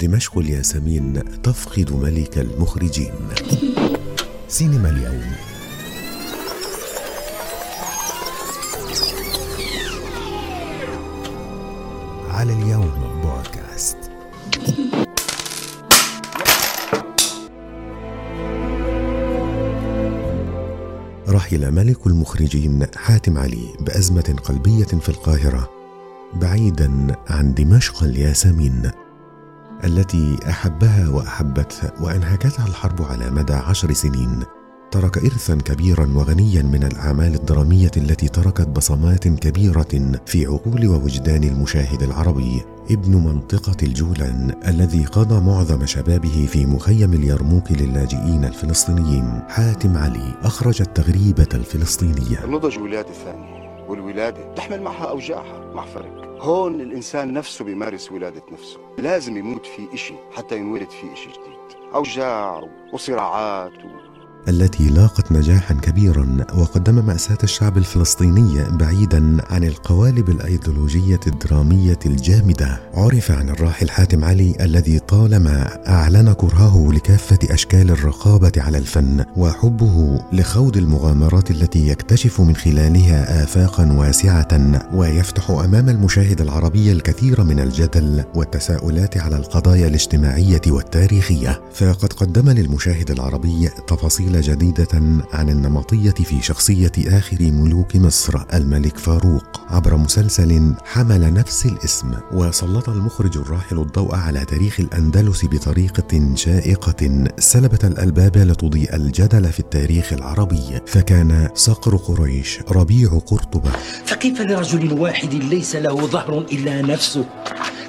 دمشق الياسمين تفقد ملك المخرجين. سينما اليوم. على اليوم بودكاست رحل ملك المخرجين حاتم علي بأزمة قلبية في القاهرة بعيدا عن دمشق الياسمين. التي أحبها واحبتها وأنهكتها الحرب على مدى عشر سنين ترك ارثا كبيرا وغنيا من الأعمال الدرامية التي تركت بصمات كبيرة في عقول ووجدان المشاهد العربي. ابن منطقة الجولان الذي قضى معظم شبابه في مخيم اليرموك للاجئين الفلسطينيين. حاتم علي أخرج التغريبة الفلسطينية. النضج ولادة ثانية والولادة تحمل معها أوجاعها مع فرق. هون الإنسان نفسه بيمارس ولادة نفسه لازم يموت في إشي حتى ينولد في إشي جديد أوجاع وصراعات. التي لاقت نجاحا كبيرا وقدم مأساة الشعب الفلسطيني بعيدا عن القوالب الأيديولوجية الدرامية الجامدة. عرف عن الراحل حاتم علي الذي طالما أعلن كرهه لكافة أشكال الرقابة على الفن وحبه لخوض المغامرات التي يكتشف من خلالها آفاقا واسعة ويفتح أمام المشاهد العربي الكثير من الجدل والتساؤلات على القضايا الاجتماعية والتاريخية. فقد قدم للمشاهد العربي تفاصيل تفاصيل جديدة عن النمطية في شخصية آخر ملوك مصر الملك فاروق. عبر مسلسل حمل نفس الاسم وسلط المخرج الراحل الضوء على تاريخ الأندلس بطريقة شائقة. سلبت الألباب لتضيء الجدل في التاريخ العربي فكان صقر قريش ربيع قرطبة. فكيف لرجل واحد ليس له ظهر إلا نفسه؟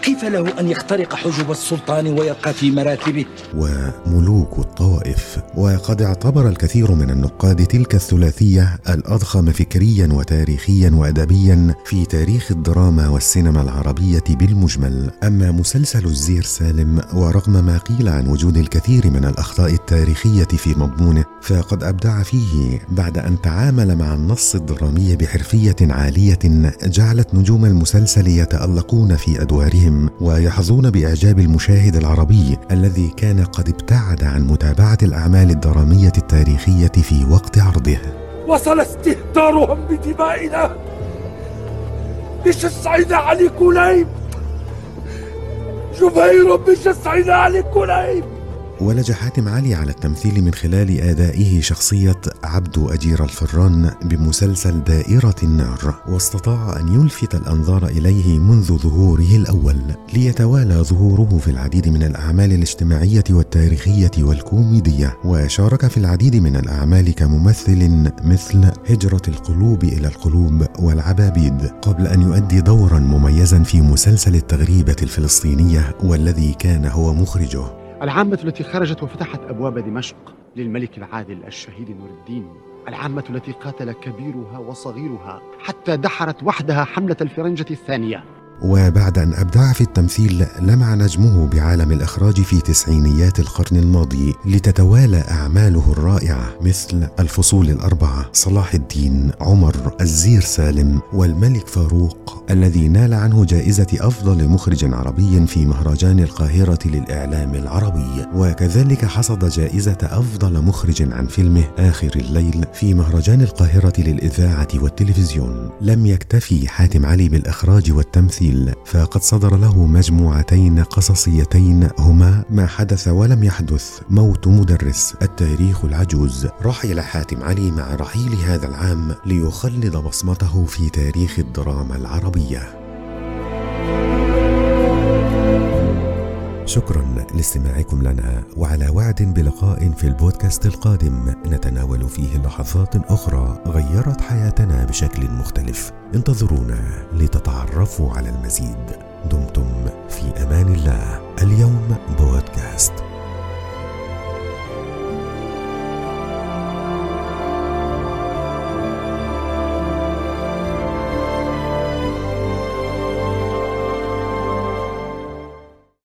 كيف له أن يخترق حجب السلطان ويرقى في مراتبه؟ وملوك الطوائف. وقد اعتبر الكثير من النقاد تلك الثلاثية الأضخم فكريا وتاريخيا وأدبيا في تاريخ الدراما والسينما العربية بالمجمل. أما مسلسل الزير سالم ورغم ما قيل عن وجود الكثير من الأخطاء التاريخية في مضمونه فقد أبدع فيه بعد أن تعامل مع النص الدرامي بحرفية عالية جعلت نجوم المسلسل يتألقون في أدوارهم. ويحظون بإعجاب المشاهد العربي الذي كان قد ابتعد عن متابعة الأعمال الدرامية التاريخية في وقت عرضه. وصل استهتارهم بدمائنا. بشسعنا علي كليب. جبير بشسعنا علي كليب. ولج حاتم علي على التمثيل من خلال أدائه شخصية عبد أجير الفران بمسلسل دائرة النار واستطاع أن يلفت الأنظار إليه منذ ظهوره الأول ليتوالى ظهوره في العديد من الأعمال الاجتماعية والتاريخية والكوميدية وشارك في العديد من الأعمال كممثل مثل هجرة القلوب إلى القلوب والعبابيد قبل أن يؤدي دورا مميزا في مسلسل التغريبة الفلسطينية والذي كان هو مخرجه. العامة التي خرجت وفتحت أبواب دمشق للملك العادل الشهيد نور الدين. العامة التي قاتل كبيرها وصغيرها حتى دحرت وحدها حملة الفرنجة الثانية. وبعد أن أبدع في التمثيل لمع نجمه بعالم الإخراج في تسعينيات القرن الماضي لتتوالى أعماله الرائعة مثل الفصول الأربعة صلاح الدين عمر الزير سالم والملك فاروق الذي نال عنه جائزة أفضل مخرج عربي في مهرجان القاهرة للإعلام العربي. وكذلك حصد جائزة أفضل مخرج عن فيلمه آخر الليل في مهرجان القاهرة للإذاعة والتلفزيون. لم يكتفي حاتم علي بالإخراج والتمثيل التمثيل فقد صدر له مجموعتين قصصيتين هما ما حدث ولم يحدث موت مدرس التاريخ العجوز. رحل حاتم علي مع رحيل هذا العام ليخلد بصمته في تاريخ الدراما العربية. شكرا لاستماعكم لنا وعلى وعد بلقاء في البودكاست القادم نتناول فيه لحظات أخرى غيرت حياتنا بشكل مختلف. انتظرونا لتتعرفوا على المزيد. دمتم في أمان الله. اليوم بودكاست.